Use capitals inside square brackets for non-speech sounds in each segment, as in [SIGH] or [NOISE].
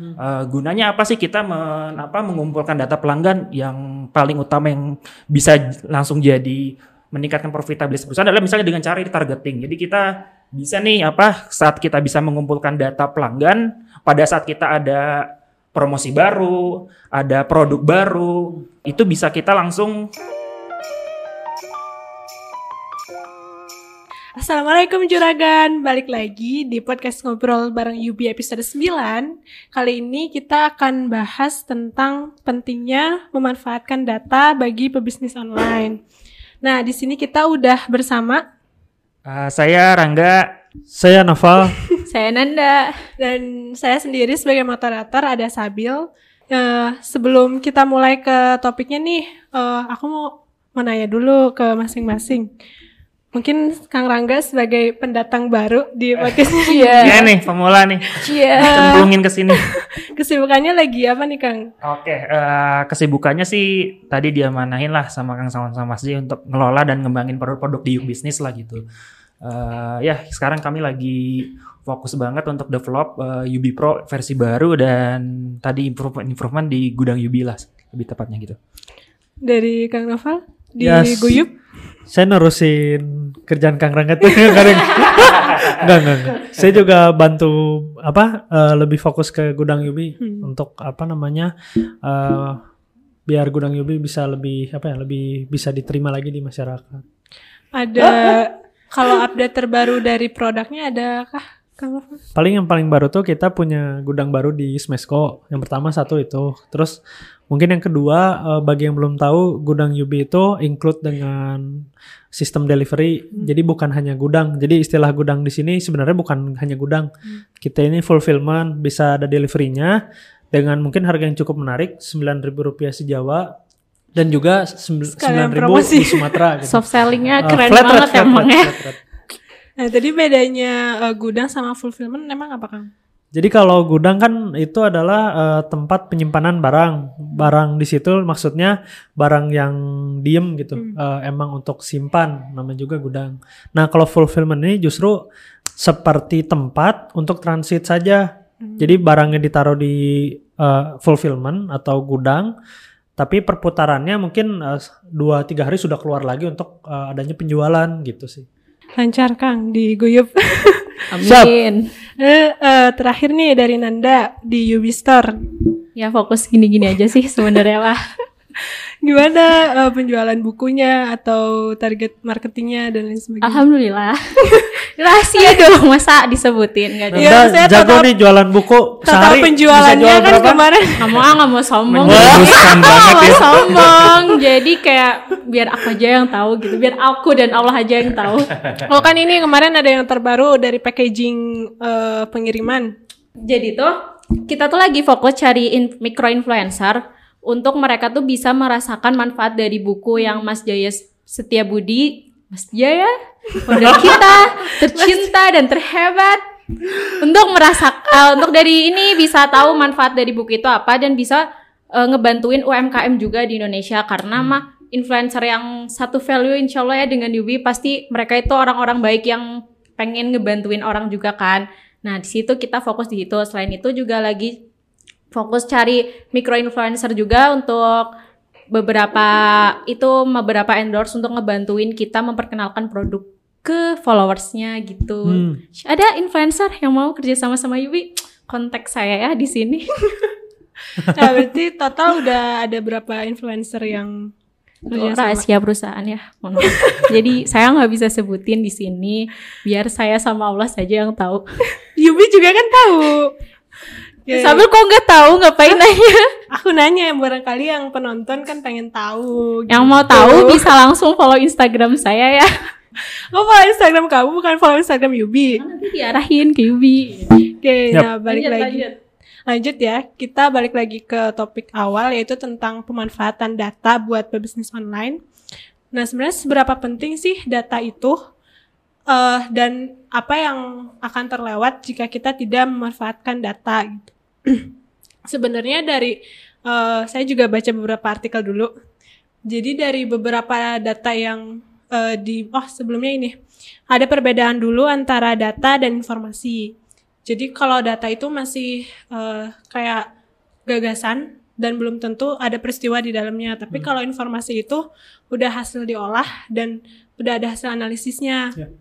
Uh, gunanya apa sih kita men, apa, mengumpulkan data pelanggan yang paling utama yang bisa langsung jadi meningkatkan profitabilitas perusahaan adalah misalnya dengan cara retargeting. Jadi kita bisa nih apa saat kita bisa mengumpulkan data pelanggan pada saat kita ada promosi baru, ada produk baru, itu bisa kita langsung Assalamualaikum Juragan, balik lagi di podcast ngobrol bareng Yubi episode 9 Kali ini kita akan bahas tentang pentingnya memanfaatkan data bagi pebisnis online. Nah di sini kita udah bersama. Uh, Saya Rangga. Saya Naval [LAUGHS] Saya Nanda. Dan saya sendiri sebagai moderator ada Sabil. Uh, Sebelum kita mulai ke topiknya nih uh, Aku mau menanya dulu ke masing-masing Mungkin Kang Rangga sebagai pendatang baru di podcast ini. Iya yeah. nih, pemula nih. Iya. Yeah. Cemplungin ke sini. [LAUGHS] Kesibukannya lagi apa nih Kang? Oke, okay, uh, eh, kesibukannya sih tadi dia manahin lah sama Kang sama sama sih untuk ngelola dan ngembangin produk-produk di bisnis lah gitu. Uh, ya, sekarang kami lagi fokus banget untuk develop uh, eh, UB Pro versi baru dan tadi improvement improvement di gudang UB lah lebih tepatnya gitu. Dari Kang Noval di yes. Guyup? Saya nerusin kerjaan Kang Rangga tuh [LAUGHS] enggak, enggak, enggak, Saya juga bantu apa uh, lebih fokus ke gudang Yubi hmm. untuk apa namanya uh, biar gudang Yubi bisa lebih apa ya lebih bisa diterima lagi di masyarakat. Ada kalau update terbaru dari produknya adakah Paling yang paling baru tuh kita punya gudang baru di Smesco. Yang pertama satu itu. Terus mungkin yang kedua uh, bagi yang belum tahu gudang Yubi itu include dengan sistem delivery. Hmm. Jadi bukan hanya gudang. Jadi istilah gudang di sini sebenarnya bukan hanya gudang. Hmm. Kita ini fulfillment bisa ada deliverynya dengan mungkin harga yang cukup menarik Rp9.000 sejawa dan juga sembilan ribu di Sumatera [LAUGHS] gitu. Soft sellingnya uh, keren flat banget emang ya. Nah, tadi bedanya uh, gudang sama fulfillment emang apa Kang? Jadi kalau gudang kan itu adalah uh, tempat penyimpanan barang. Barang di situ maksudnya barang yang diem gitu. Hmm. Uh, emang untuk simpan, namanya juga gudang. Nah kalau fulfillment ini justru seperti tempat untuk transit saja. Hmm. Jadi barangnya ditaruh di uh, fulfillment atau gudang, tapi perputarannya mungkin dua uh, tiga hari sudah keluar lagi untuk uh, adanya penjualan gitu sih lancar Kang di Guyup. [LAUGHS] Amin. Uh, terakhir nih dari Nanda di Ubi Store. Ya fokus gini-gini aja sih sebenarnya lah. Gimana uh, penjualan bukunya atau target marketingnya dan lain sebagainya? Alhamdulillah. [LAUGHS] Rahasia dong masa disebutin? Gak ya, saya jago total, nih jualan buku total sehari penjualannya kan berapa? kemarin. [LAUGHS] Nggak mau nggak mau sombong. Banget ya. sombong. Jadi kayak biar aku aja yang tahu gitu. Biar aku dan Allah aja yang tahu. [LAUGHS] Oh kan ini kemarin ada yang terbaru dari packaging uh, pengiriman. Jadi tuh kita tuh lagi fokus cari in, micro influencer untuk mereka tuh bisa merasakan manfaat dari buku yang Mas Jaya Setia Budi Mas Jaya model [LAUGHS] kita tercinta dan terhebat untuk merasakan uh, untuk dari ini bisa tahu manfaat dari buku itu apa dan bisa uh, ngebantuin UMKM juga di Indonesia karena hmm. mah influencer yang satu value insya Allah ya dengan Yubi pasti mereka itu orang-orang baik yang pengen ngebantuin orang juga kan. Nah di situ kita fokus di situ. Selain itu juga lagi fokus cari micro influencer juga untuk beberapa itu beberapa endorse untuk ngebantuin kita memperkenalkan produk ke followersnya gitu. Hmm. Ada influencer yang mau kerja sama sama Yubi, kontak saya ya di sini. [LAUGHS] nah, berarti total udah ada berapa influencer yang Oh, rahasia perusahaan ya. [LAUGHS] Jadi saya nggak bisa sebutin di sini, biar saya sama Allah saja yang tahu. [LAUGHS] Yubi juga kan tahu. Yeah. Sambil kok nggak tahu ngapain nanya? Aku nanya yang barangkali yang penonton kan pengen tahu. Yang gitu. mau tahu bisa langsung follow Instagram saya ya. [LAUGHS] Oh follow Instagram kamu bukan follow Instagram Yubi. Nanti diarahin ke Yubi. Oke, okay, yep. nah balik lanjut, lagi. Lanjut. lanjut ya, kita balik lagi ke topik awal yaitu tentang pemanfaatan data buat pebisnis online. Nah sebenarnya seberapa penting sih data itu uh, dan apa yang akan terlewat jika kita tidak memanfaatkan data gitu. Sebenarnya dari uh, saya juga baca beberapa artikel dulu. Jadi dari beberapa data yang uh, di oh sebelumnya ini ada perbedaan dulu antara data dan informasi. Jadi kalau data itu masih uh, kayak gagasan dan belum tentu ada peristiwa di dalamnya. Tapi hmm. kalau informasi itu udah hasil diolah dan udah ada hasil analisisnya, yeah.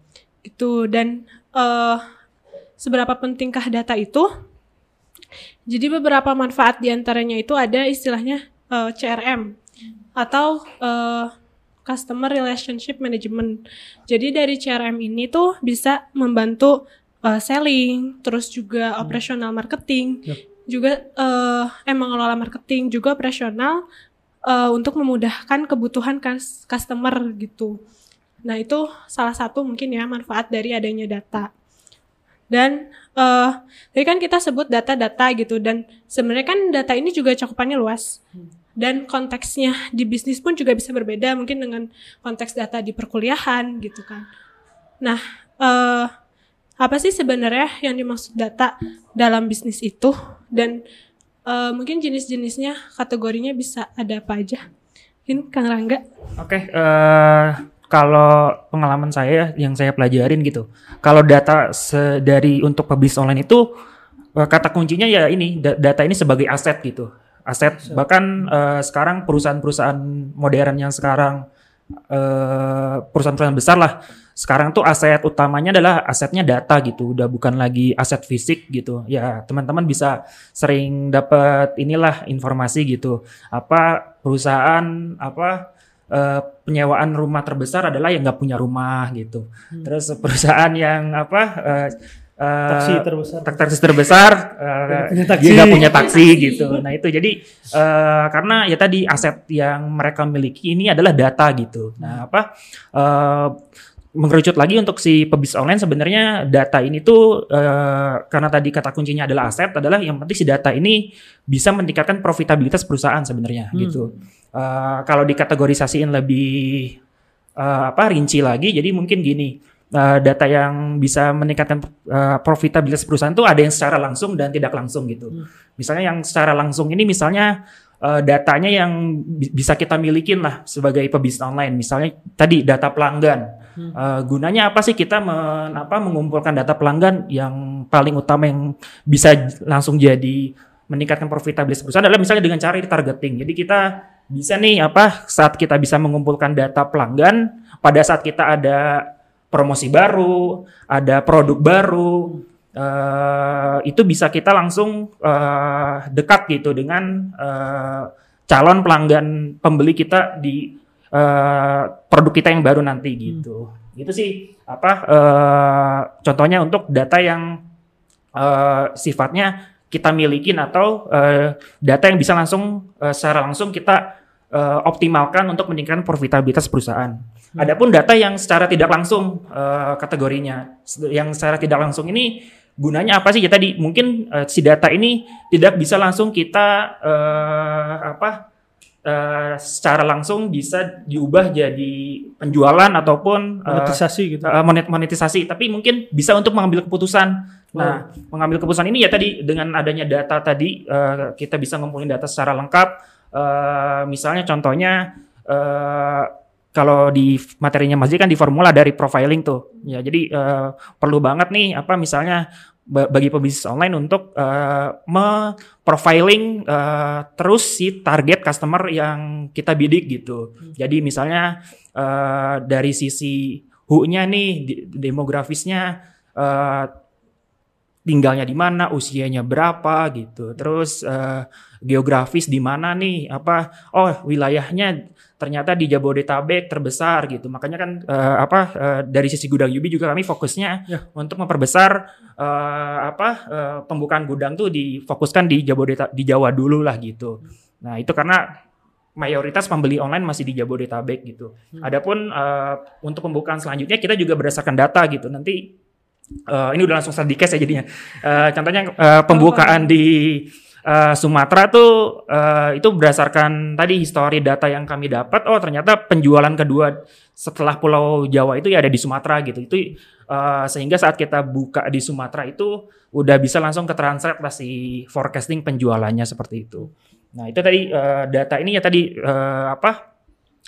gitu. Dan uh, seberapa pentingkah data itu? Jadi beberapa manfaat di antaranya itu ada istilahnya uh, CRM atau uh, Customer Relationship Management. Jadi dari CRM ini tuh bisa membantu uh, selling, terus juga hmm. operational marketing, yep juga uh, emang mengelola marketing juga operasional uh, untuk memudahkan kebutuhan customer gitu. Nah itu salah satu mungkin ya manfaat dari adanya data. Dan uh, tadi kan kita sebut data-data gitu dan sebenarnya kan data ini juga cakupannya luas. Dan konteksnya di bisnis pun juga bisa berbeda mungkin dengan konteks data di perkuliahan gitu kan. Nah, uh, apa sih sebenarnya yang dimaksud data dalam bisnis itu dan uh, mungkin jenis-jenisnya kategorinya bisa ada apa aja mungkin Kang Rangga oke okay, uh, kalau pengalaman saya yang saya pelajarin gitu kalau data dari untuk publish online itu uh, kata kuncinya ya ini data ini sebagai aset gitu aset bahkan uh, sekarang perusahaan-perusahaan modern yang sekarang perusahaan-perusahaan besar lah sekarang tuh aset utamanya adalah asetnya data gitu, udah bukan lagi aset fisik gitu. Ya teman-teman bisa sering dapat inilah informasi gitu. Apa perusahaan apa uh, penyewaan rumah terbesar adalah yang nggak punya rumah gitu. Hmm. Terus perusahaan yang apa uh, Uh, taksi terbesar taksi terbesar uh, taksi. dia nggak punya taksi gitu [LAUGHS] nah itu jadi uh, karena ya tadi aset yang mereka miliki ini adalah data gitu nah apa uh, mengerucut lagi untuk si pebisnis online sebenarnya data ini tuh uh, karena tadi kata kuncinya adalah aset adalah yang penting si data ini bisa meningkatkan profitabilitas perusahaan sebenarnya hmm. gitu. Uh, kalau dikategorisasiin lebih uh, apa rinci lagi jadi mungkin gini uh, data yang bisa meningkatkan uh, profitabilitas perusahaan tuh ada yang secara langsung dan tidak langsung gitu. Hmm. Misalnya yang secara langsung ini misalnya uh, datanya yang bisa kita milikin lah sebagai pebisnis online. Misalnya tadi data pelanggan Hmm. Uh, gunanya apa sih kita men, apa, mengumpulkan data pelanggan yang paling utama yang bisa langsung jadi meningkatkan profitabilitas perusahaan adalah misalnya dengan cara retargeting. Jadi kita bisa nih apa saat kita bisa mengumpulkan data pelanggan pada saat kita ada promosi baru, ada produk baru, uh, itu bisa kita langsung uh, dekat gitu dengan uh, calon pelanggan pembeli kita di uh, produk kita yang baru nanti gitu. Hmm. Itu sih apa uh, contohnya untuk data yang uh, sifatnya kita milikin atau uh, data yang bisa langsung uh, secara langsung kita uh, optimalkan untuk meningkatkan profitabilitas perusahaan. Hmm. Adapun data yang secara tidak langsung uh, kategorinya, yang secara tidak langsung ini gunanya apa sih? Ya tadi mungkin uh, si data ini tidak bisa langsung kita uh, apa uh, secara langsung bisa diubah jadi penjualan ataupun monetisasi uh, gitu. Uh, monet monetisasi, tapi mungkin bisa untuk mengambil keputusan. Nah, oh. mengambil keputusan ini ya tadi dengan adanya data tadi uh, kita bisa ngumpulin data secara lengkap. Uh, misalnya contohnya uh, kalau di materinya Mas kan di formula dari profiling tuh. Ya, jadi uh, perlu banget nih apa misalnya bagi pebisnis online untuk uh, me-profiling uh, terus si target customer yang kita bidik gitu. Hmm. Jadi misalnya uh, dari sisi hu-nya nih demografisnya uh, tinggalnya di mana, usianya berapa gitu. Terus uh, geografis di mana nih? Apa oh wilayahnya ternyata di Jabodetabek terbesar gitu. Makanya kan uh, apa uh, dari sisi gudang Yubi juga kami fokusnya ya. untuk memperbesar uh, apa uh, pembukaan gudang tuh difokuskan di Jabodetabek di Jawa dulu lah gitu. Nah, itu karena mayoritas pembeli online masih di Jabodetabek gitu. Hmm. Adapun uh, untuk pembukaan selanjutnya kita juga berdasarkan data gitu. Nanti uh, ini udah langsung case ya jadinya. Uh, contohnya uh, pembukaan di uh, Sumatera tuh uh, itu berdasarkan tadi histori data yang kami dapat oh ternyata penjualan kedua setelah Pulau Jawa itu ya ada di Sumatera gitu. Itu uh, sehingga saat kita buka di Sumatera itu udah bisa langsung ke translate lah si forecasting penjualannya seperti itu. Nah itu tadi uh, data ini ya tadi uh, apa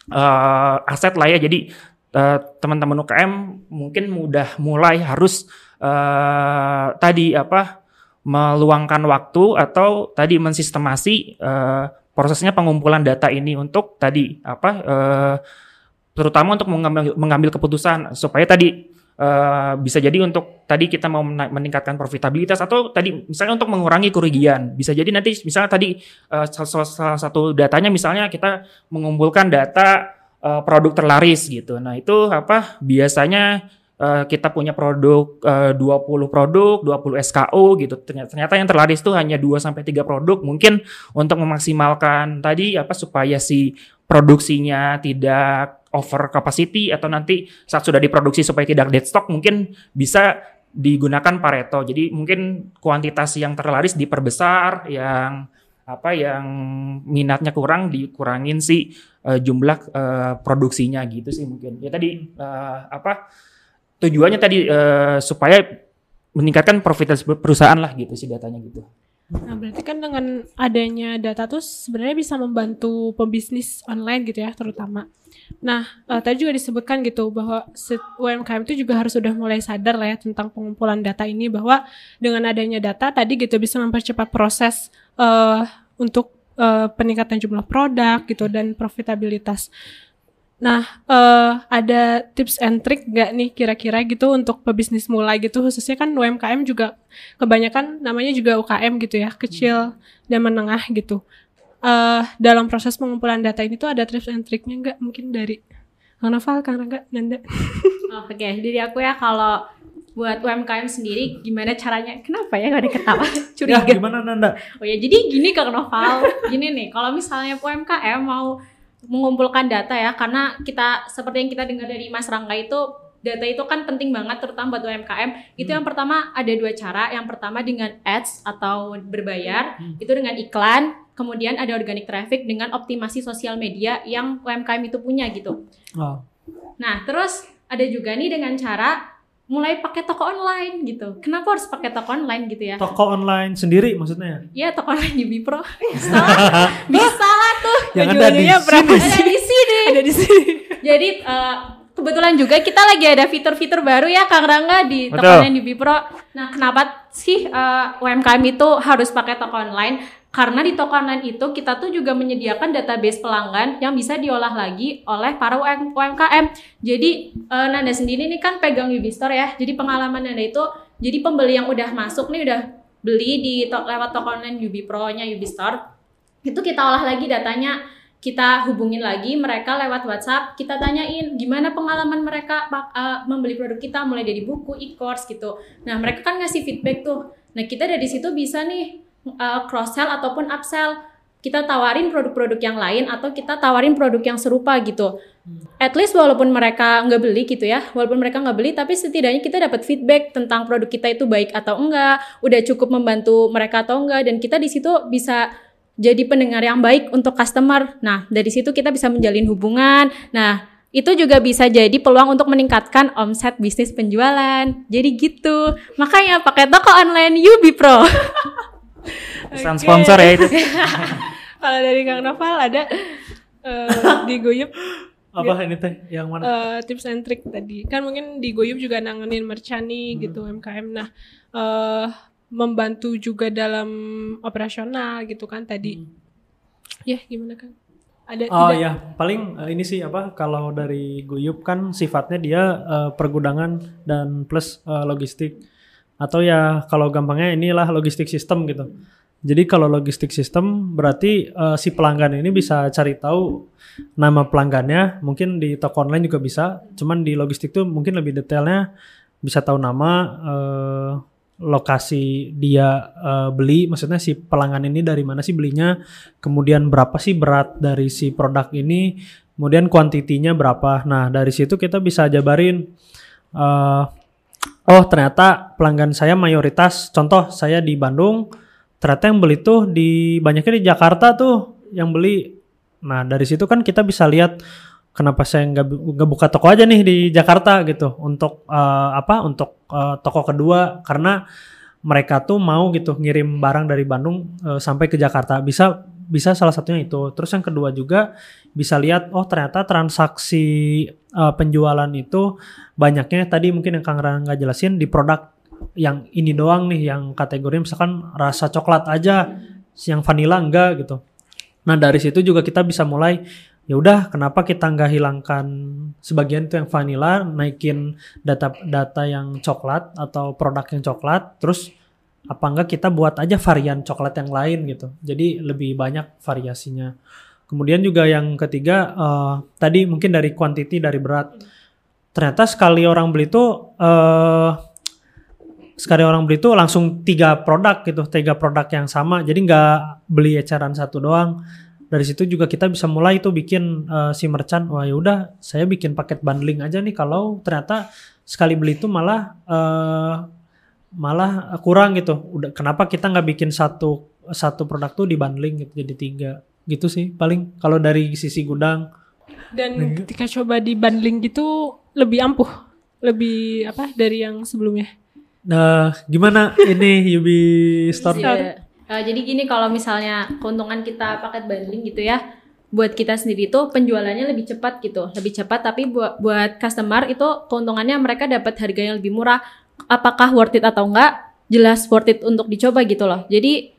uh, aset lah ya. Jadi uh, teman-teman UKM mungkin mudah mulai harus uh, tadi apa meluangkan waktu atau tadi mensistemasi uh, prosesnya pengumpulan data ini untuk tadi apa uh, terutama untuk mengambil, mengambil keputusan supaya tadi uh, bisa jadi untuk tadi kita mau meningkatkan profitabilitas atau tadi misalnya untuk mengurangi kerugian. Bisa jadi nanti misalnya tadi uh, salah satu datanya misalnya kita mengumpulkan data uh, produk terlaris gitu nah itu apa biasanya uh, kita punya produk eh, uh, 20 produk, 20 SKU gitu. Ternyata, yang terlaris itu hanya 2 sampai 3 produk. Mungkin untuk memaksimalkan tadi apa supaya si produksinya tidak over capacity atau nanti saat sudah diproduksi supaya tidak dead stock mungkin bisa digunakan Pareto. Jadi mungkin kuantitas yang terlaris diperbesar, yang apa yang minatnya kurang dikurangin sih uh, jumlah uh, produksinya gitu sih mungkin. Ya tadi uh, apa tujuannya tadi uh, supaya meningkatkan profitabilitas perusahaan lah gitu sih datanya gitu. Nah, berarti kan dengan adanya data tuh sebenarnya bisa membantu pebisnis online gitu ya, terutama. Nah, uh, tadi juga disebutkan gitu bahwa UMKM itu juga harus sudah mulai sadar lah ya tentang pengumpulan data ini bahwa dengan adanya data tadi gitu bisa mempercepat proses uh, untuk uh, peningkatan jumlah produk gitu dan profitabilitas. Nah, uh, ada tips and trick gak nih kira-kira gitu untuk pebisnis mulai gitu khususnya kan UMKM juga kebanyakan namanya juga UKM gitu ya, kecil dan menengah gitu. Uh, dalam proses pengumpulan data ini tuh ada tips and tricknya nggak mungkin dari Kang Noval, Kang Rangga, Nanda? Oke, okay. jadi aku ya kalau buat UMKM sendiri gimana caranya? Kenapa ya gak ada ketawa? [LAUGHS] Curiga. Ya, gimana Nanda? Oh ya, jadi gini Kang Noval, gini nih, kalau misalnya UMKM mau mengumpulkan data ya karena kita seperti yang kita dengar dari Mas Rangga itu data itu kan penting banget terutama buat UMKM. Itu hmm. yang pertama ada dua cara. Yang pertama dengan ads atau berbayar, hmm. itu dengan iklan. Kemudian ada organic traffic dengan optimasi sosial media yang UMKM itu punya gitu. Oh. Nah, terus ada juga nih dengan cara mulai pakai toko online gitu. Kenapa harus pakai toko online gitu ya? Toko online sendiri maksudnya? Iya, toko online di Bipro. [LAUGHS] Bisa, bisa lah tuh. [LAUGHS] Yang ada di sini. Ada di sini. [LAUGHS] Ada di sini. Jadi uh, kebetulan juga kita lagi ada fitur-fitur baru ya Kang Rangga di toko online di Bipro. Nah, kenapa sih uh, UMKM itu harus pakai toko online? Karena di toko online itu kita tuh juga menyediakan database pelanggan yang bisa diolah lagi oleh para UMKM. Jadi uh, Nanda sendiri ini kan pegang Ubistore ya. Jadi pengalaman Nanda itu jadi pembeli yang udah masuk nih udah beli di to lewat toko online Ubi Pro-nya Ubistore. Itu kita olah lagi datanya, kita hubungin lagi mereka lewat WhatsApp, kita tanyain gimana pengalaman mereka uh, membeli produk kita mulai dari buku, e-course gitu. Nah, mereka kan ngasih feedback tuh. Nah, kita dari situ bisa nih uh, cross sell ataupun upsell kita tawarin produk-produk yang lain atau kita tawarin produk yang serupa gitu. At least walaupun mereka nggak beli gitu ya, walaupun mereka nggak beli, tapi setidaknya kita dapat feedback tentang produk kita itu baik atau enggak, udah cukup membantu mereka atau enggak, dan kita di situ bisa jadi pendengar yang baik untuk customer. Nah, dari situ kita bisa menjalin hubungan. Nah, itu juga bisa jadi peluang untuk meningkatkan omset bisnis penjualan. Jadi gitu. Makanya pakai toko online Yubi Pro. [LAUGHS] Pesan okay. sponsor ya itu. [LAUGHS] Kalau dari Kang Noval ada [LAUGHS] uh, di Goyup apa ini teh yang mana uh, tips and trick tadi kan mungkin di Goyup juga nanganin merchant nih hmm. gitu UMKM nah uh, membantu juga dalam operasional gitu kan tadi hmm. ya gimana kan ada oh tidak? ya paling uh, ini sih apa kalau dari Guyup kan sifatnya dia uh, pergudangan dan plus uh, logistik atau ya kalau gampangnya inilah logistik sistem gitu. Jadi kalau logistik sistem berarti uh, si pelanggan ini bisa cari tahu nama pelanggannya, mungkin di toko online juga bisa. Cuman di logistik tuh mungkin lebih detailnya bisa tahu nama, uh, lokasi dia uh, beli, maksudnya si pelanggan ini dari mana sih belinya, kemudian berapa sih berat dari si produk ini, kemudian kuantitinya berapa. Nah dari situ kita bisa jabarin. Uh, oh ternyata pelanggan saya mayoritas. Contoh saya di Bandung ternyata yang beli tuh di banyaknya di Jakarta tuh yang beli. Nah dari situ kan kita bisa lihat kenapa saya nggak buka toko aja nih di Jakarta gitu untuk uh, apa untuk uh, toko kedua. Karena mereka tuh mau gitu ngirim barang dari Bandung uh, sampai ke Jakarta. Bisa bisa salah satunya itu. Terus yang kedua juga bisa lihat oh ternyata transaksi uh, penjualan itu banyaknya. Tadi mungkin yang Kang Rangga jelasin di produk yang ini doang nih yang kategori misalkan rasa coklat aja yang vanilla enggak gitu. Nah dari situ juga kita bisa mulai ya udah kenapa kita nggak hilangkan sebagian itu yang vanilla naikin data data yang coklat atau produk yang coklat terus apa enggak kita buat aja varian coklat yang lain gitu. Jadi lebih banyak variasinya kemudian juga yang ketiga uh, tadi mungkin dari quantity dari berat. Ternyata sekali orang beli itu uh, sekali orang beli itu langsung tiga produk gitu tiga produk yang sama. Jadi nggak beli eceran satu doang. Dari situ juga kita bisa mulai itu bikin uh, si merchant wah ya udah saya bikin paket bundling aja nih kalau ternyata sekali beli itu malah uh, malah kurang gitu. Udah kenapa kita nggak bikin satu satu produk tuh di bundling gitu jadi tiga gitu sih paling kalau dari sisi gudang dan ketika coba di bundling gitu lebih ampuh lebih apa dari yang sebelumnya nah gimana ini Yubi Store yeah. Uh, jadi gini kalau misalnya keuntungan kita paket bundling gitu ya, buat kita sendiri itu penjualannya lebih cepat gitu, lebih cepat. Tapi buat buat customer itu keuntungannya mereka dapat harga yang lebih murah. Apakah worth it atau enggak? Jelas worth it untuk dicoba gitu loh. Jadi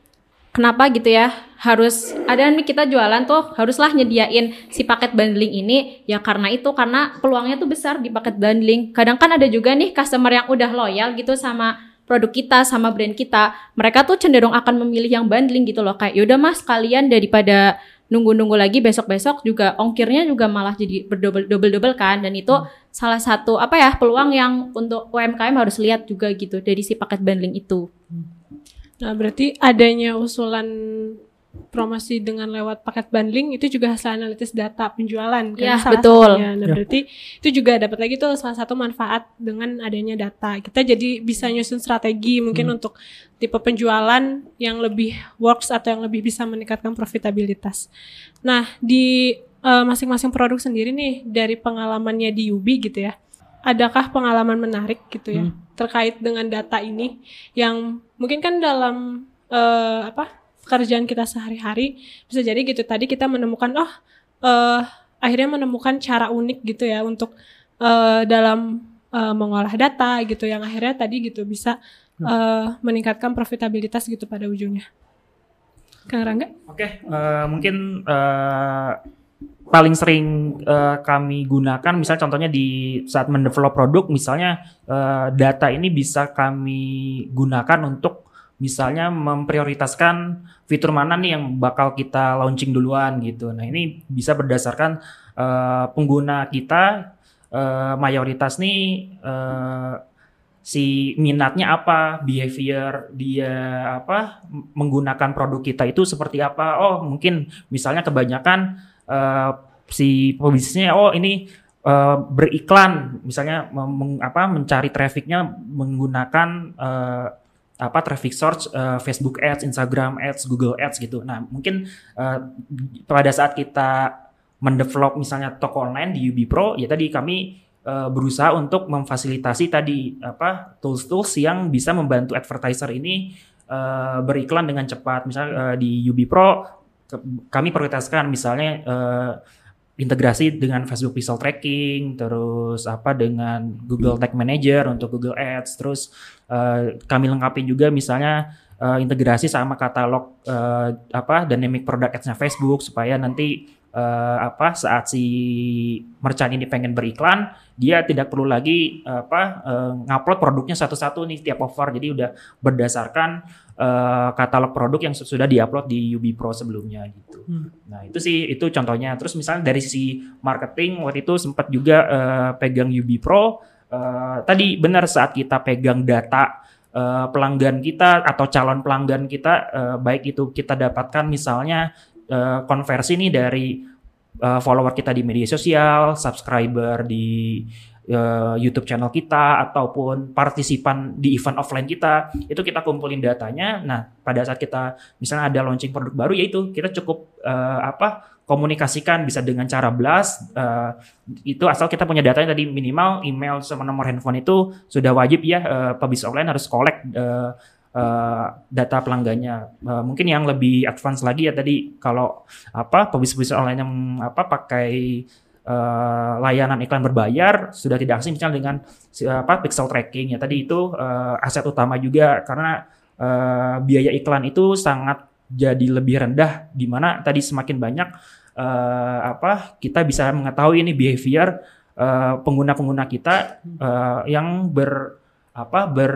kenapa gitu ya harus ada nih kita jualan tuh haruslah nyediain si paket bundling ini ya karena itu karena peluangnya tuh besar di paket bundling kadang kan ada juga nih customer yang udah loyal gitu sama produk kita sama brand kita, mereka tuh cenderung akan memilih yang bundling gitu loh. Kayak yaudah mas kalian daripada nunggu-nunggu lagi besok-besok juga ongkirnya juga malah jadi berdobel-dobel kan dan itu hmm. salah satu apa ya peluang yang untuk UMKM harus lihat juga gitu dari si paket bundling itu. Nah, berarti adanya usulan promosi dengan lewat paket bundling itu juga hasil analisis data penjualan kan ya, betul. Satunya. Nah, ya. berarti itu juga dapat lagi tuh salah satu manfaat dengan adanya data. Kita jadi bisa nyusun strategi mungkin hmm. untuk tipe penjualan yang lebih works atau yang lebih bisa meningkatkan profitabilitas. Nah, di eh, masing-masing uh, produk sendiri nih dari pengalamannya di Ubi gitu ya. Adakah pengalaman menarik gitu ya hmm. terkait dengan data ini yang mungkin kan dalam uh, apa pekerjaan kita sehari-hari bisa jadi gitu tadi kita menemukan oh uh, akhirnya menemukan cara unik gitu ya untuk uh, dalam uh, mengolah data gitu yang akhirnya tadi gitu bisa uh, meningkatkan profitabilitas gitu pada ujungnya. Kang Rangga? Oke, okay, uh, mungkin uh, paling sering uh, kami gunakan misalnya contohnya di saat mendevelop produk misalnya uh, data ini bisa kami gunakan untuk misalnya memprioritaskan fitur mana nih yang bakal kita launching duluan gitu. Nah ini bisa berdasarkan uh, pengguna kita uh, mayoritas nih uh, si minatnya apa, behavior dia apa menggunakan produk kita itu seperti apa. Oh mungkin misalnya kebanyakan uh, si pebisnisnya oh ini uh, beriklan misalnya meng, apa mencari trafficnya menggunakan uh, apa traffic source uh, Facebook Ads, Instagram Ads, Google Ads gitu. Nah, mungkin uh, pada saat kita mendevelop misalnya toko online di UB Pro, ya tadi kami uh, berusaha untuk memfasilitasi tadi apa tools-tools yang bisa membantu advertiser ini uh, beriklan dengan cepat. Misalnya uh, di UB Pro kami prioritaskan misalnya uh, integrasi dengan Facebook Pixel Tracking, terus apa dengan Google Tag Manager untuk Google Ads, terus uh, kami lengkapi juga misalnya uh, integrasi sama katalog uh, apa dynamic product ads-nya Facebook supaya nanti uh, apa saat si merchant ini pengen beriklan dia tidak perlu lagi apa uh, ngupload produknya satu-satu nih tiap offer jadi udah berdasarkan uh, katalog produk yang sudah diupload di UB Pro sebelumnya gitu. Hmm. Nah itu sih itu contohnya. Terus misalnya dari sisi marketing waktu itu sempat juga uh, pegang UB Pro uh, tadi benar saat kita pegang data uh, pelanggan kita atau calon pelanggan kita uh, baik itu kita dapatkan misalnya uh, konversi nih dari uh, follower kita di media sosial, subscriber di uh, YouTube channel kita ataupun partisipan di event offline kita itu kita kumpulin datanya. Nah pada saat kita misalnya ada launching produk baru yaitu kita cukup uh, apa komunikasikan bisa dengan cara blast uh, itu asal kita punya datanya tadi minimal email sama nomor handphone itu sudah wajib ya uh, pebisnis online harus collect uh, uh, data pelanggannya. Uh, mungkin yang lebih advance lagi ya tadi kalau apa pebisnis online yang apa pakai uh, layanan iklan berbayar sudah tidak asing misalnya dengan apa pixel tracking ya tadi itu uh, aset utama juga. Karena uh, biaya iklan itu sangat jadi lebih rendah di mana tadi semakin banyak uh, apa kita bisa mengetahui ini behavior pengguna-pengguna uh, kita uh, yang ber apa ber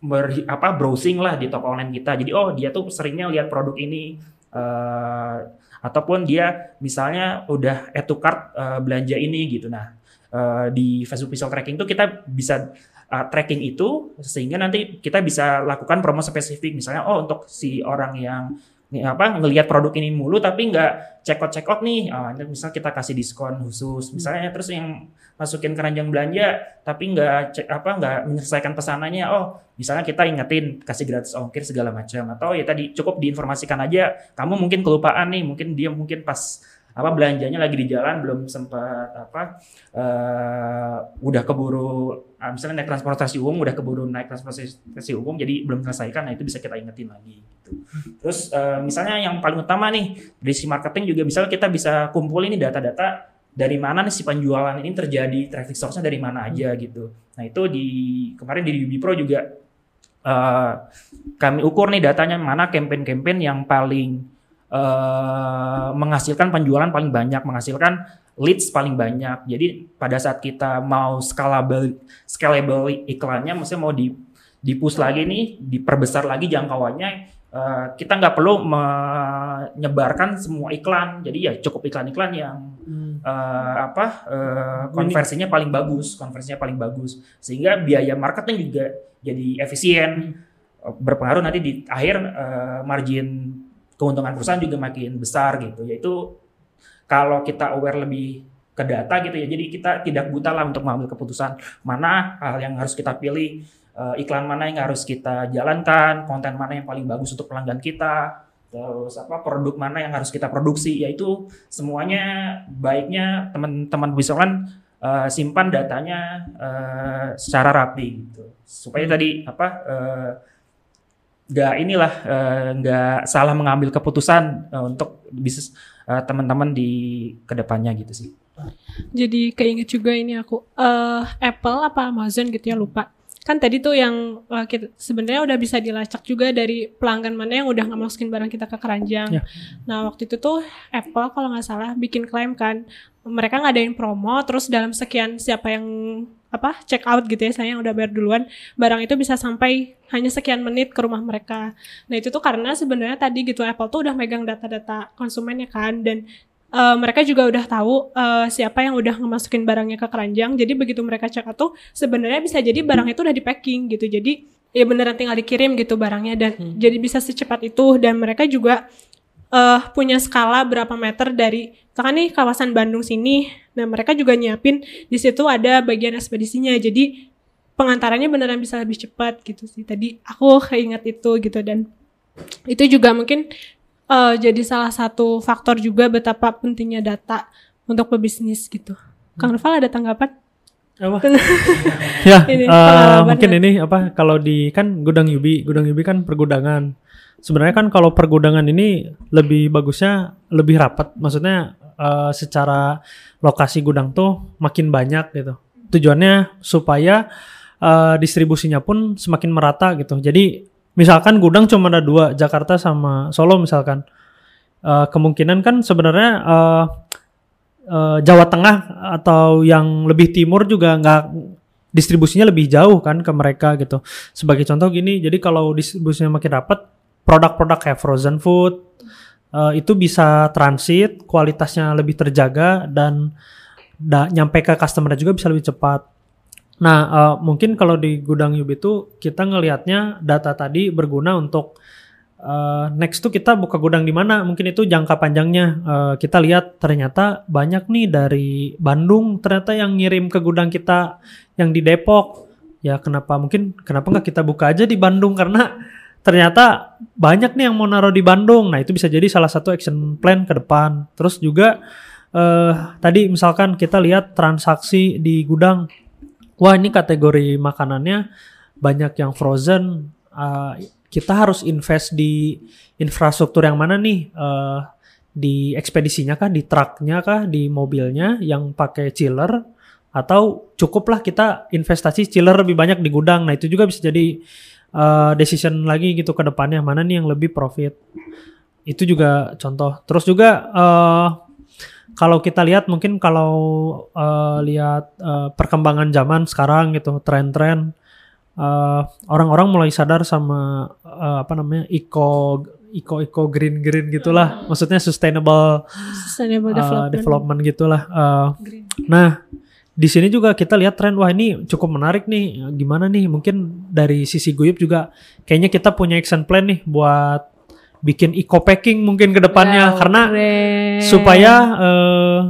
ber apa browsing lah di toko online kita. Jadi oh dia tuh seringnya lihat produk ini uh, ataupun dia misalnya udah add to cart uh, belanja ini gitu. Nah, uh, di Facebook Pixel Tracking tuh kita bisa uh, tracking itu sehingga nanti kita bisa lakukan promo spesifik misalnya oh untuk si orang yang apa ngelihat produk ini mulu tapi nggak check out check out nih uh, misal kita kasih diskon khusus. Misalnya terus yang masukin keranjang belanja tapi nggak cek apa nggak menyelesaikan pesanannya oh misalnya kita ingetin kasih gratis ongkir segala macam. Atau ya tadi cukup diinformasikan aja kamu mungkin kelupaan nih mungkin dia mungkin pas apa belanjanya lagi di jalan belum sempat apa uh, udah keburu uh, misalnya naik transportasi umum udah keburu naik transportasi umum jadi belum selesaikan nah itu bisa kita ingetin lagi gitu. terus uh, misalnya yang paling utama nih dari si marketing juga misalnya kita bisa kumpulin ini data-data dari mana nih si penjualan ini terjadi traffic source-nya dari mana aja gitu nah itu di kemarin di Ubi Pro juga uh, kami ukur nih datanya mana campaign-campaign yang paling uh, menghasilkan penjualan paling banyak, menghasilkan leads paling banyak. Jadi pada saat kita mau scalable scalable iklannya, maksudnya mau di di push lagi nih, diperbesar lagi jangkauannya, uh, kita nggak perlu menyebarkan semua iklan. Jadi ya cukup iklan-iklan yang hmm. uh, apa uh, konversinya paling bagus, konversinya paling bagus, sehingga biaya marketing juga jadi efisien. Hmm. Berpengaruh nanti di akhir uh, margin keuntungan perusahaan juga makin besar gitu. Yaitu kalau kita aware lebih ke data gitu ya jadi kita tidak buta lah untuk mengambil keputusan mana hal yang harus kita pilih uh, iklan mana yang harus kita jalankan konten mana yang paling bagus untuk pelanggan kita terus apa produk mana yang harus kita produksi. Yaitu semuanya baiknya teman-teman bisa kan uh, simpan datanya uh, secara rapi gitu. Supaya tadi apa uh, nggak inilah eh, nggak uh, salah mengambil keputusan uh, untuk bisnis uh, teman-teman di ke depannya gitu sih. Jadi keinget juga ini aku uh, Apple apa Amazon gitu ya lupa. Kan tadi tuh yang uh, sebenarnya udah bisa dilacak juga dari pelanggan mana yang udah nggak masukin barang kita ke keranjang. Ya. Nah waktu itu tuh Apple kalau nggak salah bikin klaim kan mereka ngadain promo terus dalam sekian siapa yang apa check out gitu ya saya yang udah bayar duluan barang itu bisa sampai hanya sekian menit ke rumah mereka nah itu tuh karena sebenarnya tadi gitu Apple tuh udah megang data-data konsumennya kan dan uh, mereka juga udah tahu uh, siapa yang udah ngemasukin barangnya ke keranjang. Jadi begitu mereka check out tuh sebenarnya bisa jadi barang itu udah di packing gitu. Jadi ya beneran tinggal dikirim gitu barangnya. Dan hmm. jadi bisa secepat itu. Dan mereka juga uh, punya skala berapa meter dari misalkan nih kawasan Bandung sini. Nah mereka juga nyiapin di situ ada bagian ekspedisinya. Jadi pengantarannya beneran bisa lebih cepat gitu sih. Tadi aku keinget itu gitu. Dan itu juga mungkin uh, jadi salah satu faktor juga betapa pentingnya data untuk pebisnis gitu. Kang Noval ada tanggapan? Apa? [LAUGHS] ya, ini, uh, mungkin ini apa kalau di kan gudang Yubi, gudang Yubi kan pergudangan. Sebenarnya kan kalau pergudangan ini lebih bagusnya lebih rapat. Maksudnya uh, secara lokasi gudang tuh makin banyak gitu. Tujuannya supaya uh, distribusinya pun semakin merata gitu. Jadi misalkan gudang cuma ada dua Jakarta sama Solo misalkan uh, kemungkinan kan sebenarnya uh, uh, Jawa Tengah atau yang lebih timur juga nggak distribusinya lebih jauh kan ke mereka gitu. Sebagai contoh gini, jadi kalau distribusinya makin rapat, produk-produk kayak frozen food uh, itu bisa transit, kualitasnya lebih terjaga dan da, nyampe ke customer juga bisa lebih cepat. Nah, uh, mungkin kalau di gudang Yub itu kita ngelihatnya data tadi berguna untuk uh, next tuh kita buka gudang di mana? Mungkin itu jangka panjangnya. Uh, kita lihat ternyata banyak nih dari Bandung ternyata yang ngirim ke gudang kita yang di Depok. Ya kenapa mungkin kenapa nggak kita buka aja di Bandung karena ternyata banyak nih yang mau naruh di Bandung. Nah, itu bisa jadi salah satu action plan ke depan. Terus juga eh, tadi misalkan kita lihat transaksi di gudang. Wah, ini kategori makanannya banyak yang frozen. Uh, kita harus invest di infrastruktur yang mana nih? Uh, di ekspedisinya kah, di truknya kah, di mobilnya yang pakai chiller atau cukuplah kita investasi chiller lebih banyak di gudang. Nah, itu juga bisa jadi uh, decision lagi gitu ke depannya mana nih yang lebih profit. Itu juga contoh. Terus juga uh, kalau kita lihat mungkin kalau uh, lihat uh, perkembangan zaman sekarang gitu, tren-tren uh, orang-orang mulai sadar sama uh, apa namanya eco eco eco green green gitulah. Hmm. maksudnya sustainable, sustainable uh, development, development gitulah uh, nah di sini juga kita lihat tren wah ini cukup menarik nih. Gimana nih? Mungkin dari sisi Guyup juga kayaknya kita punya action plan nih buat bikin eco packing mungkin ke depannya wow, karena keren. supaya uh,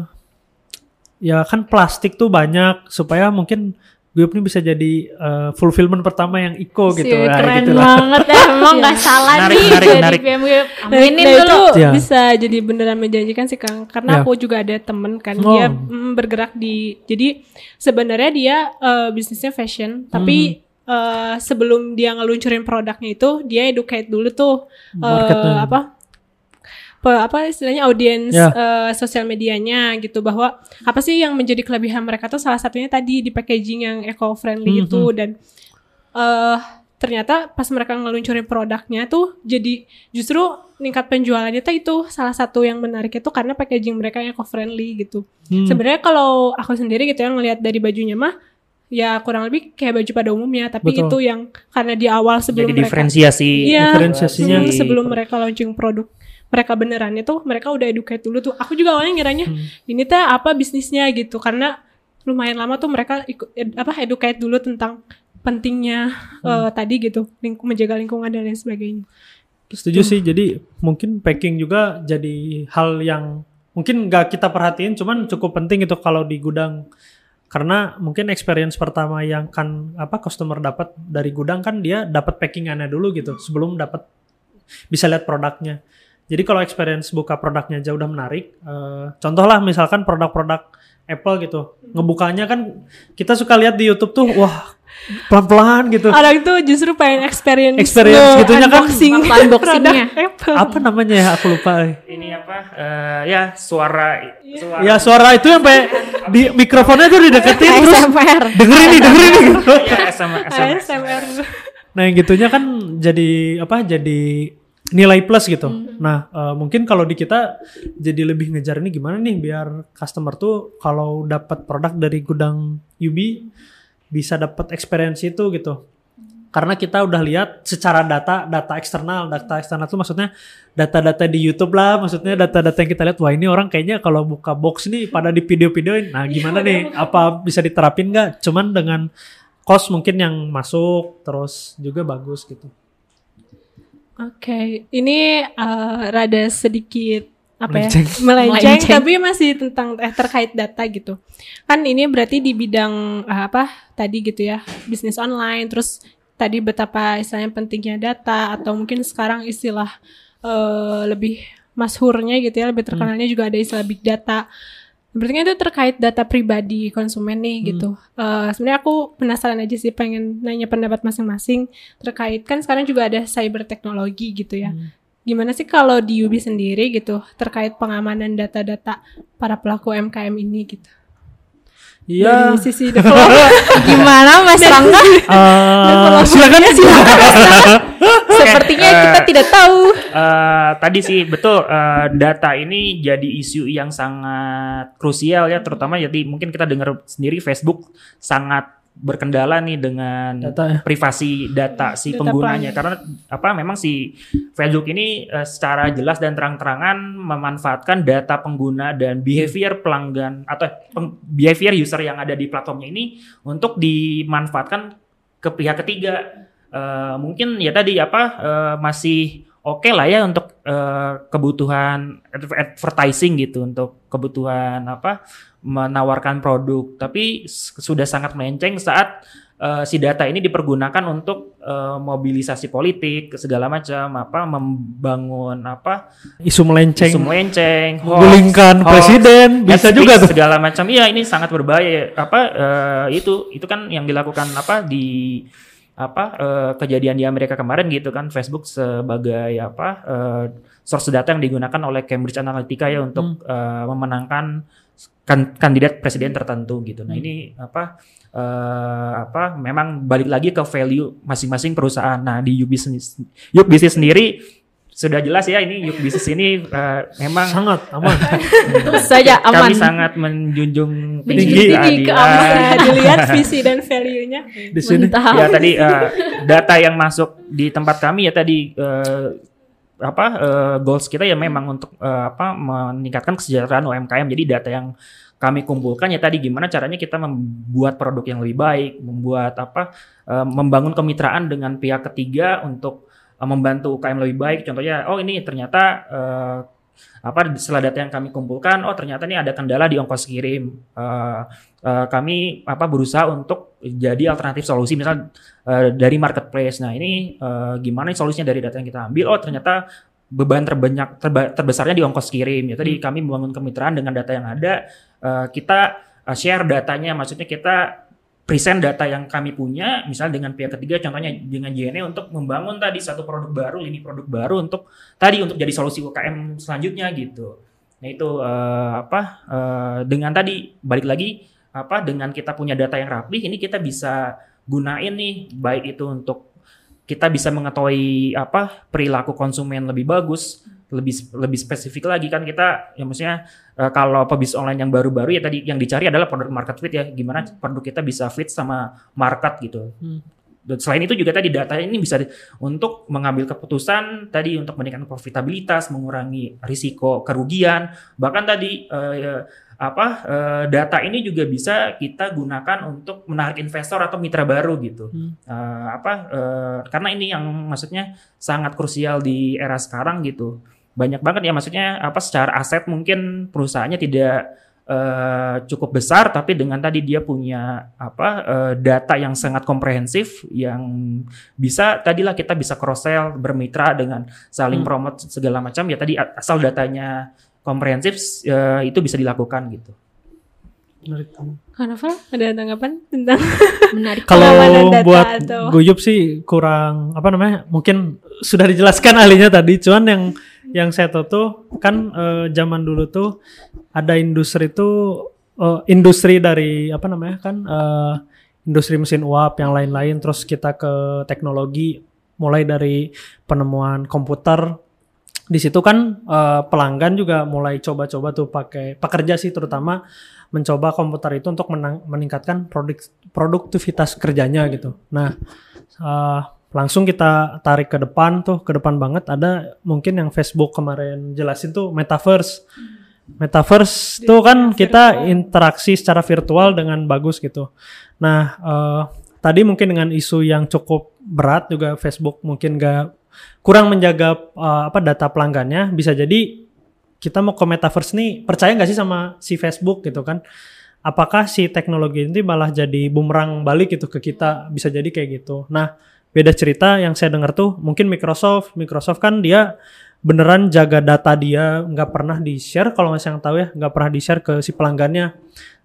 ya kan plastik tuh banyak supaya mungkin gue ini bisa jadi uh, fulfillment pertama yang Iko gitu lah. Keren gitu banget ya, [LAUGHS] emang nggak salah narik, nih narik, dari narik. BMW. Aminin nah, dulu. Itu ya. bisa jadi beneran menjanjikan sih Kang, karena ya. aku juga ada temen kan, oh. dia mm, bergerak di, jadi sebenarnya dia uh, bisnisnya fashion, tapi hmm. Uh, sebelum dia ngeluncurin produknya itu dia educate dulu tuh uh, apa pe, apa istilahnya audiens yeah. Ya. uh, sosial medianya gitu bahwa apa sih yang menjadi kelebihan mereka tuh salah satunya tadi di packaging yang eco friendly mm -hmm. itu dan uh, ternyata pas mereka ngeluncurin produknya tuh jadi justru tingkat penjualannya tuh itu salah satu yang menarik itu karena packaging mereka yang eco friendly gitu. Hmm. Sebenarnya kalau aku sendiri gitu yang ngelihat dari bajunya mah ya kurang lebih kayak baju pada umumnya tapi Betul. itu yang karena di awal sebelum jadi mereka diferensiasi ya, diferensiasinya sebelum mereka launching produk mereka beneran itu mereka udah educate dulu tuh aku juga awalnya ngiranya hmm. ini teh apa bisnisnya gitu karena lumayan lama tuh mereka ikut ed, apa educate dulu tentang pentingnya hmm. uh, tadi gitu lingkung menjaga lingkungan dan lain sebagainya setuju sih jadi mungkin packing juga jadi hal yang mungkin nggak kita perhatiin cuman cukup penting itu kalau di gudang karena mungkin experience pertama yang kan apa customer dapat dari gudang kan dia dapat packingannya dulu gitu sebelum dapat bisa lihat produknya. Jadi kalau experience buka produknya aja udah menarik, uh, contoh lah misalkan produk-produk Apple gitu, ngebukanya kan kita suka lihat di YouTube tuh, wah pelan-pelan gitu. Orang itu justru pengen experience, experience gitu kan unboxing, unboxingnya. [LAUGHS] apa namanya ya aku lupa. Ini apa? Uh, ya suara, suara. Ya suara itu yang sampai di mikrofonnya tuh dideketin terus dengerin nih dengerin nih. [LAUGHS] ASMR. ASMR. Nah yang gitunya kan jadi apa? Jadi nilai plus gitu. Hmm. Nah, uh, mungkin kalau di kita jadi lebih ngejar ini gimana nih biar customer tuh kalau dapat produk dari gudang UB bisa dapat experience itu gitu. Karena kita udah lihat secara data, data eksternal, data eksternal itu maksudnya data-data di YouTube lah, maksudnya data-data yang kita lihat, wah ini orang kayaknya kalau buka box nih pada di video-videoin, nah gimana nih, apa bisa diterapin nggak? Cuman dengan cost mungkin yang masuk, terus juga bagus gitu. Oke, okay. ini uh, rada sedikit apa melenceng. ya [LAUGHS] melenceng, melenceng tapi masih tentang eh terkait data gitu. Kan ini berarti di bidang uh, apa tadi gitu ya bisnis online, terus tadi betapa istilahnya pentingnya data atau mungkin sekarang istilah uh, lebih masyhurnya gitu ya lebih terkenalnya hmm. juga ada istilah big data. Berarti kan itu terkait data pribadi konsumen nih hmm. gitu. Uh, Sebenarnya aku penasaran aja sih pengen nanya pendapat masing-masing terkait kan sekarang juga ada cyber teknologi gitu ya. Hmm. Gimana sih kalau di Ubi sendiri gitu terkait pengamanan data-data para pelaku MKM ini gitu? Iya. Dari sisi developer [LAUGHS] gimana Mas Rangga? Uh, silakan silakan. [LAUGHS] Sepertinya uh, kita tidak tahu. Uh, tadi sih betul uh, data ini jadi isu yang sangat krusial ya terutama jadi mungkin kita dengar sendiri Facebook sangat berkendala nih dengan data, ya? privasi data si data penggunanya. karena apa memang si Facebook ini uh, secara jelas dan terang-terangan memanfaatkan data pengguna dan behavior pelanggan atau peng, behavior user yang ada di platformnya ini untuk dimanfaatkan ke pihak ketiga. Uh, mungkin ya tadi apa uh, masih oke okay lah ya untuk uh, kebutuhan advertising gitu untuk kebutuhan apa menawarkan produk. Tapi sudah sangat melenceng saat uh, si data ini dipergunakan untuk uh, mobilisasi politik segala macam apa membangun apa isu melenceng. isu melenceng menggulingkan presiden bisa juga tuh. segala macam. Iya ini sangat berbahaya apa uh, itu itu kan yang dilakukan apa di apa uh, kejadian di Amerika kemarin gitu kan Facebook sebagai apa uh, source data yang digunakan oleh Cambridge Analytica ya untuk hmm. uh, memenangkan kan, kandidat presiden tertentu gitu. Nah, hmm. ini apa uh, apa memang balik lagi ke value masing-masing perusahaan. Nah, di Yuk Business sendiri sudah jelas ya ini Yuk Bisnis ini uh, memang sangat aman. [LAUGHS] saja aman. Kami sangat menjunjung tinggi, tinggi keamanan. [LAUGHS] Dilihat visi dan value-nya. Di sini. Ya tadi uh, data yang masuk di tempat kami ya tadi uh, apa uh, goals kita ya memang untuk uh, apa meningkatkan kesejahteraan UMKM. Jadi data yang kami kumpulkan ya tadi gimana caranya kita membuat produk yang lebih baik, membuat apa uh, membangun kemitraan dengan pihak ketiga untuk uh, membantu UKM lebih baik. Contohnya, oh ini ternyata uh, apa setelah data yang kami kumpulkan, oh ternyata ini ada kendala di ongkos kirim. Uh, uh, kami apa berusaha untuk jadi alternatif solusi, misal uh, dari marketplace. Nah ini uh, gimana solusinya dari data yang kita ambil? Oh ternyata beban terbanyak terba, terbesarnya di ongkos kirim. Ya tadi hmm. kami membangun kemitraan dengan data yang ada, uh, kita uh, share datanya, maksudnya kita present data yang kami punya, misalnya dengan pihak ketiga, contohnya dengan JNE untuk membangun tadi satu produk baru, lini produk baru untuk tadi untuk jadi solusi UKM selanjutnya gitu. Nah itu uh, apa uh, dengan tadi balik lagi apa dengan kita punya data yang rapi, ini kita bisa gunain nih baik itu untuk kita bisa mengetahui apa perilaku konsumen lebih bagus lebih lebih spesifik lagi kan kita ya maksudnya uh, kalau pebisnis online yang baru-baru ya tadi yang dicari adalah produk market fit ya gimana hmm. produk kita bisa fit sama market gitu. Hmm. Dan selain itu juga tadi data ini bisa di, untuk mengambil keputusan tadi untuk meningkatkan profitabilitas, mengurangi risiko kerugian, bahkan tadi uh, apa uh, data ini juga bisa kita gunakan untuk menarik investor atau mitra baru gitu. Hmm. Uh, apa uh, karena ini yang maksudnya sangat krusial di era sekarang gitu banyak banget ya maksudnya apa secara aset mungkin perusahaannya tidak uh, cukup besar tapi dengan tadi dia punya apa uh, data yang sangat komprehensif yang bisa tadilah kita bisa cross sell bermitra dengan saling hmm. promote segala macam ya tadi asal datanya komprehensif uh, itu bisa dilakukan gitu. Menarik. Karnaval ada tanggapan tentang [LAUGHS] menarik kalau buat atau... Guyup sih kurang apa namanya mungkin sudah dijelaskan [LAUGHS] ahlinya tadi cuman yang yang saya tahu tuh kan uh, zaman dulu tuh ada industri tuh uh, industri dari apa namanya kan uh, industri mesin uap yang lain-lain terus kita ke teknologi mulai dari penemuan komputer di situ kan uh, pelanggan juga mulai coba-coba tuh pakai pekerja sih terutama mencoba komputer itu untuk menang, meningkatkan produk produktivitas kerjanya gitu. Nah, uh, langsung kita tarik ke depan tuh ke depan banget. Ada mungkin yang Facebook kemarin jelasin tuh metaverse. Metaverse tuh kan kita interaksi secara virtual dengan bagus gitu. Nah uh, tadi mungkin dengan isu yang cukup berat juga Facebook mungkin gak kurang menjaga uh, apa data pelanggannya bisa jadi kita mau ke metaverse nih percaya nggak sih sama si Facebook gitu kan? Apakah si teknologi ini malah jadi bumerang balik gitu ke kita? Bisa jadi kayak gitu. Nah beda cerita yang saya dengar tuh mungkin Microsoft. Microsoft kan dia beneran jaga data dia nggak pernah di share kalau nggak yang tahu ya nggak pernah di share ke si pelanggannya.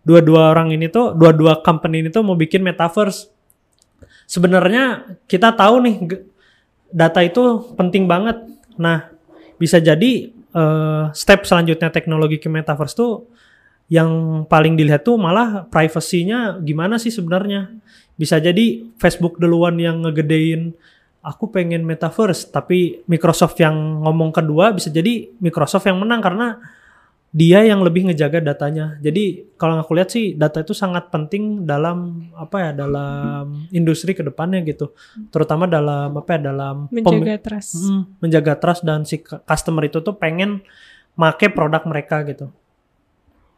Dua-dua orang ini tuh dua-dua company ini tuh mau bikin metaverse. Sebenarnya kita tahu nih data itu penting banget. Nah bisa jadi uh, step selanjutnya teknologi ke metaverse tuh yang paling dilihat tuh malah privasinya gimana sih sebenarnya bisa jadi Facebook duluan yang ngegedein aku pengen metaverse tapi Microsoft yang ngomong kedua bisa jadi Microsoft yang menang karena dia yang lebih ngejaga datanya. Jadi kalau aku lihat sih data itu sangat penting dalam apa ya dalam industri ke depannya gitu. Terutama dalam apa ya dalam menjaga trust. Hmm, menjaga trust dan si customer itu tuh pengen make produk mereka gitu.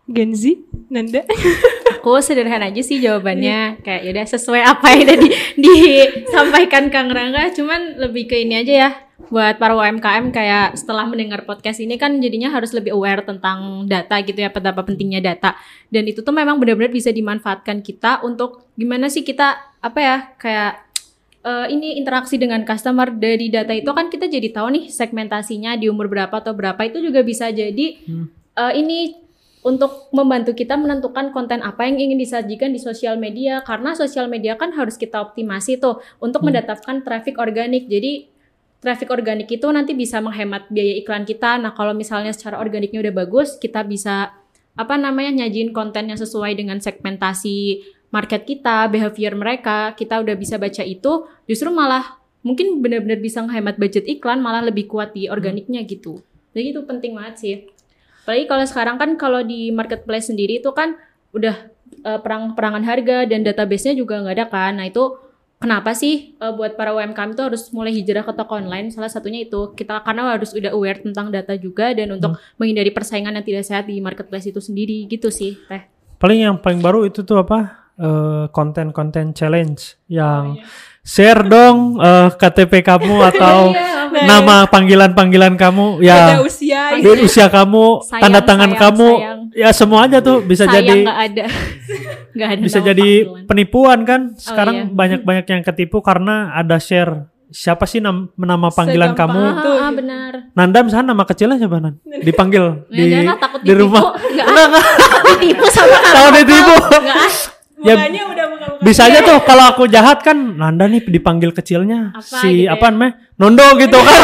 Gen Z, Nanda. [LAUGHS] aku sederhana aja sih jawabannya kayak yaudah sesuai apa yang udah di, [LAUGHS] disampaikan Kang Rangga cuman lebih ke ini aja ya buat para UMKM kayak setelah mendengar podcast ini kan jadinya harus lebih aware tentang data gitu ya betapa pentingnya data dan itu tuh memang benar-benar bisa dimanfaatkan kita untuk gimana sih kita apa ya kayak uh, ini interaksi dengan customer dari data itu kan kita jadi tahu nih segmentasinya di umur berapa atau berapa itu juga bisa jadi hmm. uh, ini untuk membantu kita menentukan konten apa yang ingin disajikan di sosial media karena sosial media kan harus kita optimasi tuh untuk Hmm. mendatangkan traffic organik. Jadi traffic organik itu nanti bisa menghemat biaya iklan kita. Nah, kalau misalnya secara organiknya udah bagus, kita bisa apa namanya nyajin konten yang sesuai dengan segmentasi market kita, behavior mereka, kita udah bisa baca itu, justru malah mungkin benar-benar bisa menghemat budget iklan, malah lebih kuat di organiknya gitu. Jadi itu penting banget sih. Apalagi kalau sekarang kan kalau di marketplace sendiri itu kan udah eh, perang-perangan harga dan database-nya juga nggak ada kan. Nah itu kenapa sih eh, buat para UMKM itu harus mulai hijrah ke toko online? Salah satunya itu kita karena harus udah aware tentang data juga dan untuk menghindari persaingan yang tidak sehat di marketplace itu sendiri gitu sih. Teh. Paling yang paling baru itu tuh apa? Eh, konten-konten challenge yang share dong eh, KTP kamu [LAUGHS] atau nama panggilan-panggilan kamu ya usia di gitu. usia kamu, Sayang, tanda tangan sayang, kamu, sayang. ya semua aja tuh bisa Sayang jadi nggak ada. [LAUGHS] Nggak ada bisa nama jadi panggilan. penipuan kan. Sekarang iya. banyak-banyak yang ketipu karena ada share siapa sih nam- nama panggilan Segampang kamu. itu. Ah, ah, benar. Nanda misalnya nama kecilnya siapa Nan? Dipanggil Ya, di janganlah takut di rumah. Enggak, enggak. ditipu sama ditipu. Enggak. Ah. Ya, Mukanya udah muka-muka. Bisa aja tuh kalau aku jahat kan Nanda nih dipanggil kecilnya Apa si gitu apa ya? namanya Nondo gitu kan.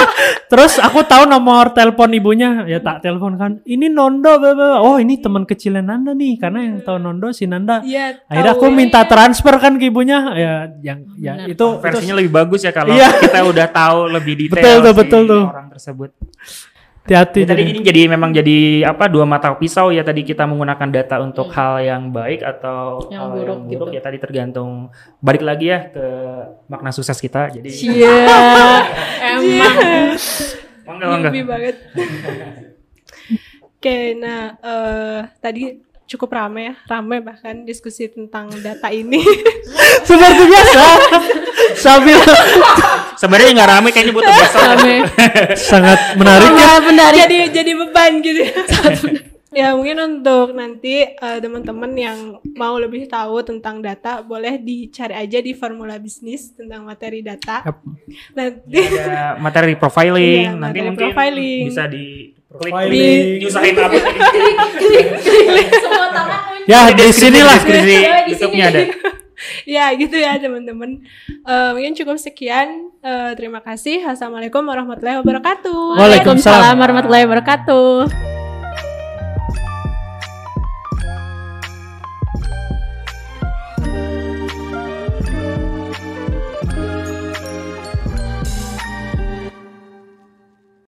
[LAUGHS] Terus aku tahu nomor telepon ibunya ya tak telepon kan. Ini Nondo bla. Oh ini teman kecilnya Nanda nih karena yang tahu Nondo si Nanda. Iya, Akhirnya tahu aku ya. minta transfer kan ke ibunya ya yang ya Benar. itu Versinya lebih bagus ya kalau Iya. kita udah tahu lebih detail Betul tuh, si betul tuh. orang tersebut. Hati-hati Ya, tadi jadi. ini jadi memang jadi apa dua mata pisau ya tadi kita menggunakan data untuk hal yang baik atau Hmm. Yang hal buruk yang buruk gitu. ya tadi tergantung balik lagi ya ke makna sukses kita. Jadi Iya. [LAUGHS] Emang. mangga mangga. Lebih banget. Oke, nah eh, tadi cukup ramai ya, ramai bahkan diskusi tentang data ini. Seperti biasa. [LAUGHS] Sambil Sebenarnya nggak rame kayaknya butuh [LAUGHS] besok. Rame. sangat menarik ya. Ya. jadi jadi beban gitu. [LAUGHS] ya mungkin untuk nanti eh, teman-teman yang mau lebih tahu tentang data boleh dicari aja di formula bisnis tentang materi data. Yap. Nanti Ada materi profiling, Iya, nanti materi mungkin profiling. bisa di klik Profiling. di nyusahin apa [LAUGHS] Semua tangan Ya di sinilah. Di sini. YouTube-nya ada. [LAUGHS] ya gitu ya teman-teman. Eh, mungkin cukup sekian. Eh, terima kasih. Assalamualaikum warahmatullahi wabarakatuh. Waalaikumsalam. Waalaikumsalam warahmatullahi wabarakatuh.